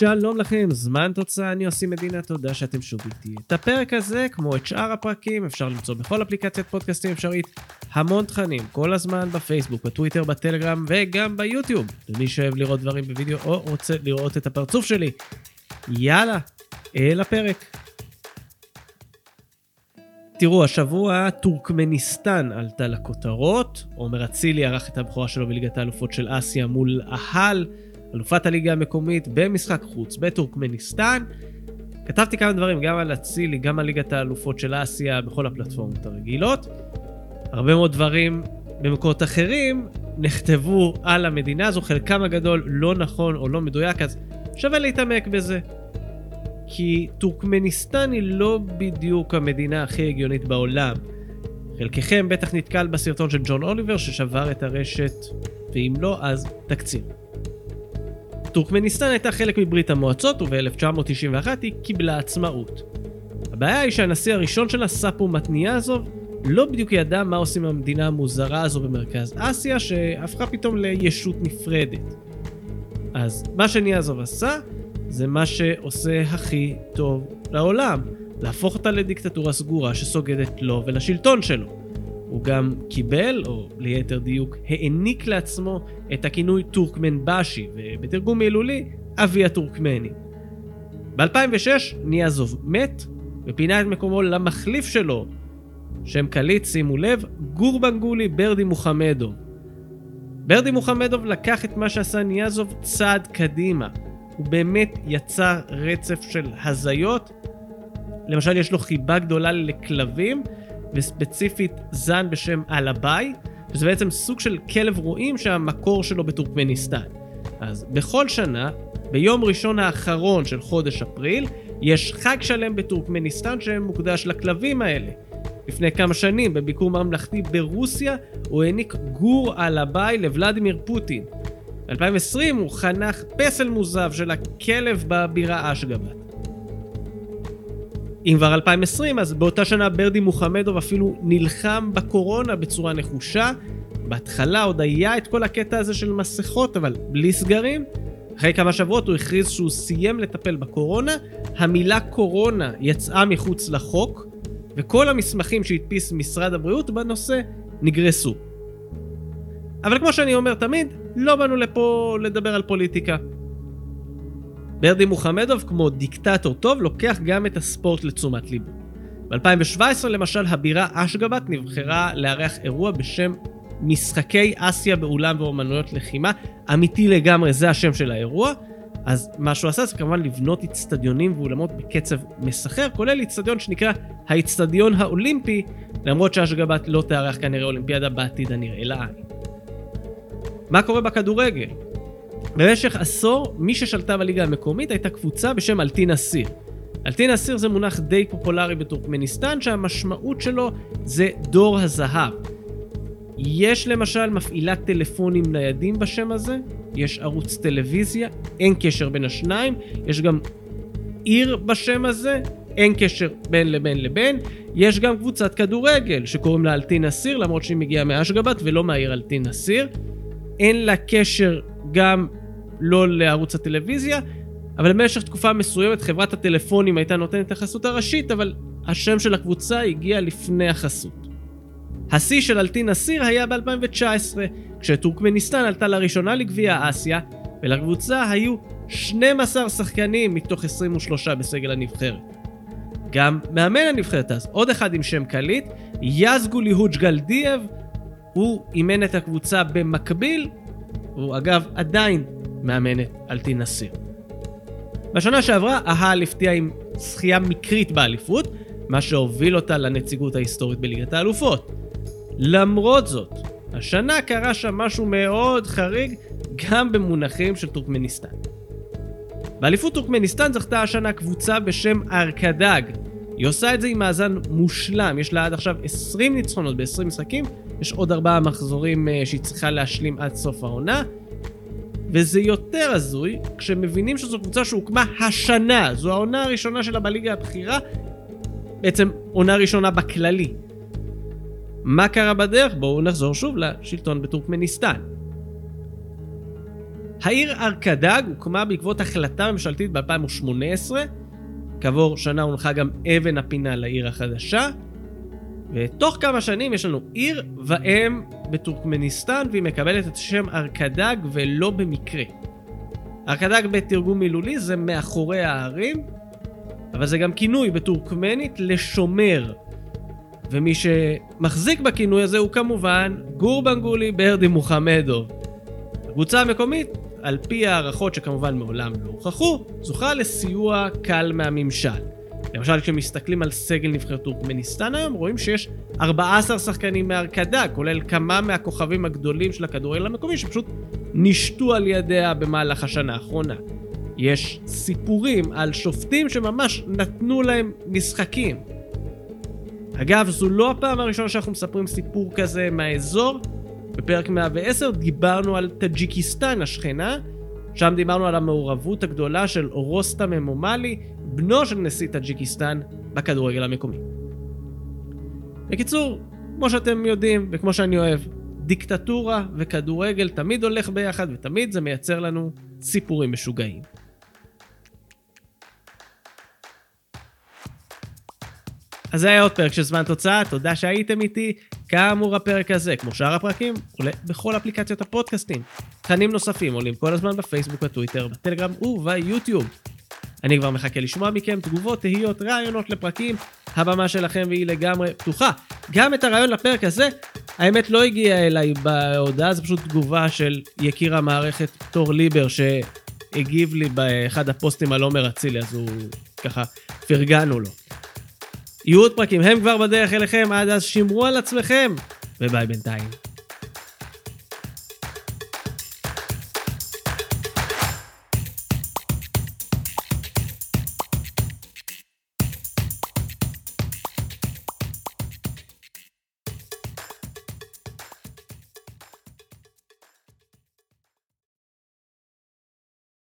שלום לכם, זמן תוצאה, אני עושה מדינה, תודה שאתם שוב איתי. את הפרק הזה, כמו את שאר הפרקים, אפשר למצוא בכל אפליקציית פודקאסטים אפשרית. המון תכנים, כל הזמן בפייסבוק, בטוויטר, בטלגרם וגם ביוטיוב. למי שאוהב לראות דברים בווידאו או רוצה לראות את הפרצוף שלי. יאללה, אל הפרק. תראו, השבוע טורקמניסטן עלתה לכותרות. עומר אצילי ערך את הבכורה שלו בליגת האלופות של אסיה מול אהל. אלופת הליגה המקומית במשחק חוץ בטורקמניסטן. כתבתי כמה דברים גם על אצילי, גם על ליגת האלופות של אסיה בכל הפלטפורמות הרגילות. הרבה מאוד דברים במקורות אחרים נכתבו על המדינה הזו, חלקם הגדול לא נכון או לא מדויק, אז שווה להתעמק בזה. כי טורקמניסטן היא לא בדיוק המדינה הכי הגיונית בעולם. חלקכם בטח נתקל בסרטון של ג'ון אוליבר ששבר את הרשת, ואם לא, אז תקציר. טורקמניסטן הייתה חלק מברית המועצות וב-1991 היא קיבלה עצמאות. הבעיה היא שהנשיא הראשון שלה, סאפו מתניאזוב, לא בדיוק ידע מה עושים עם המדינה המוזרה הזו במרכז אסיה, שהפכה פתאום לישות נפרדת. אז מה שניאזוב עשה, זה מה שעושה הכי טוב לעולם, להפוך אותה לדיקטטורה סגורה שסוגדת לו ולשלטון שלו. הוא גם קיבל, או ליתר דיוק, העניק לעצמו את הכינוי טורקמן באשי, ובתרגום מילולי, אבי הטורקמנים. ב-2006 ניאזוב מת, ופינה את מקומו למחליף שלו, שם קליט, שימו לב, גורבנגולי ברדי מוחמדוב. ברדי מוחמדוב לקח את מה שעשה ניאזוב צעד קדימה. הוא באמת יצר רצף של הזיות. למשל, יש לו חיבה גדולה לכלבים, וספציפית זן בשם אלביי, שזה בעצם סוג של כלב רועים שהמקור שלו בטורקמניסטן. אז בכל שנה, ביום ראשון האחרון של חודש אפריל, יש חג שלם בטורקמניסטן שמוקדש לכלבים האלה. לפני כמה שנים, בביקור ממלכתי ברוסיה, הוא העניק גור אלביי לוולדימיר פוטין. ב-2020 הוא חנך פסל מוזב של הכלב בבירה אשגבת. אם כבר 2020, אז באותה שנה ברדי מוחמדוב אפילו נלחם בקורונה בצורה נחושה. בהתחלה עוד היה את כל הקטע הזה של מסכות, אבל בלי סגרים. אחרי כמה שבועות הוא הכריז שהוא סיים לטפל בקורונה, המילה קורונה יצאה מחוץ לחוק, וכל המסמכים שהדפיס משרד הבריאות בנושא נגרסו. אבל כמו שאני אומר תמיד, לא באנו לפה לדבר על פוליטיקה. ברדי מוחמדוב, כמו דיקטטור טוב, לוקח גם את הספורט לתשומת ליבו. ב-2017 למשל הבירה אשגבת נבחרה לארח אירוע בשם משחקי אסיה באולם ואומנויות לחימה, אמיתי לגמרי, זה השם של האירוע. אז מה שהוא עשה זה כמובן לבנות אצטדיונים ואולמות בקצב מסחר, כולל אצטדיון שנקרא האצטדיון האולימפי, למרות שאשגבת לא תארח כנראה אולימפיאדה בעתיד הנראה לעין. מה קורה בכדורגל? במשך עשור, מי ששלטה בליגה המקומית הייתה קבוצה בשם אלטין אסיר. אלטין אסיר זה מונח די פופולרי בטורקמניסטן, שהמשמעות שלו זה דור הזהב. יש למשל מפעילת טלפונים ניידים בשם הזה, יש ערוץ טלוויזיה, אין קשר בין השניים, יש גם עיר בשם הזה, אין קשר בין לבין לבין, יש גם קבוצת כדורגל שקוראים לה אלטין אסיר, למרות שהיא מגיעה מאשגבת ולא מהעיר אלטין אסיר. אין לה קשר גם לא לערוץ הטלוויזיה, אבל במשך תקופה מסוימת חברת הטלפונים הייתה נותנת את החסות הראשית, אבל השם של הקבוצה הגיע לפני החסות. השיא של אלטין אסיר היה ב-2019, כשטורקמניסטן עלתה לראשונה לגביע אסיה, ולקבוצה היו 12 שחקנים מתוך 23 בסגל הנבחרת. גם מאמן הנבחרת אז, עוד אחד עם שם קליט, יזגולי הוג'גלדייב, הוא אימן את הקבוצה במקביל, הוא אגב עדיין מאמן את אלטין אסיר. בשנה שעברה אהל הפתיע עם זכייה מקרית באליפות, מה שהוביל אותה לנציגות ההיסטורית בליגת האלופות. למרות זאת, השנה קרה שם משהו מאוד חריג גם במונחים של טורקמניסטן. באליפות טורקמניסטן זכתה השנה קבוצה בשם ארקדג. היא עושה את זה עם מאזן מושלם, יש לה עד עכשיו 20 ניצחונות ב-20 משחקים, יש עוד 4 מחזורים uh, שהיא צריכה להשלים עד סוף העונה, וזה יותר הזוי כשמבינים שזו קבוצה שהוקמה השנה, זו העונה הראשונה שלה בליגה הבכירה, בעצם עונה ראשונה בכללי. מה קרה בדרך? בואו נחזור שוב לשלטון בטורקמניסטן. העיר ארקדג הוקמה בעקבות החלטה ממשלתית ב-2018. כעבור שנה הונחה גם אבן הפינה לעיר החדשה. ותוך כמה שנים יש לנו עיר ואם בטורקמניסטן, והיא מקבלת את השם ארקדג ולא במקרה. ארקדג בתרגום מילולי זה מאחורי הערים, אבל זה גם כינוי בטורקמנית לשומר. ומי שמחזיק בכינוי הזה הוא כמובן גורבנגולי ברדי מוחמדוב. הקבוצה המקומית, על פי הערכות שכמובן מעולם לא הוכחו, זוכה לסיוע קל מהממשל. למשל כשמסתכלים על סגל נבחרת טורקמניסטן היום, רואים שיש 14 שחקנים מהרקדה, כולל כמה מהכוכבים הגדולים של הכדורגל המקומי שפשוט נשתו על ידיה במהלך השנה האחרונה. יש סיפורים על שופטים שממש נתנו להם משחקים. אגב, זו לא הפעם הראשונה שאנחנו מספרים סיפור כזה מהאזור. בפרק 110 דיברנו על טאג'יקיסטן השכנה, שם דיברנו על המעורבות הגדולה של רוסטם אמומלי, בנו של נשיא טאג'יקיסטן, בכדורגל המקומי. בקיצור, כמו שאתם יודעים וכמו שאני אוהב, דיקטטורה וכדורגל תמיד הולך ביחד ותמיד זה מייצר לנו סיפורים משוגעים. אז זה היה עוד פרק של זמן תוצאה, תודה שהייתם איתי. כאמור הפרק הזה, כמו שאר הפרקים, עולה בכל אפליקציות הפודקאסטים. תכנים נוספים עולים כל הזמן בפייסבוק, בטוויטר, בטלגרם וביוטיוב. אני כבר מחכה לשמוע מכם תגובות, תהיות, רעיונות לפרקים. הבמה שלכם והיא לגמרי פתוחה. גם את הרעיון לפרק הזה, האמת לא הגיע אליי בהודעה, זה פשוט תגובה של יקיר המערכת תור ליבר, שהגיב לי באחד הפוסטים הלא מרצילי, אז הוא ככה, פרגנו לו. יהיו עוד פרקים, הם כבר בדרך אליכם, עד אז שמרו על עצמכם, וביי בינתיים.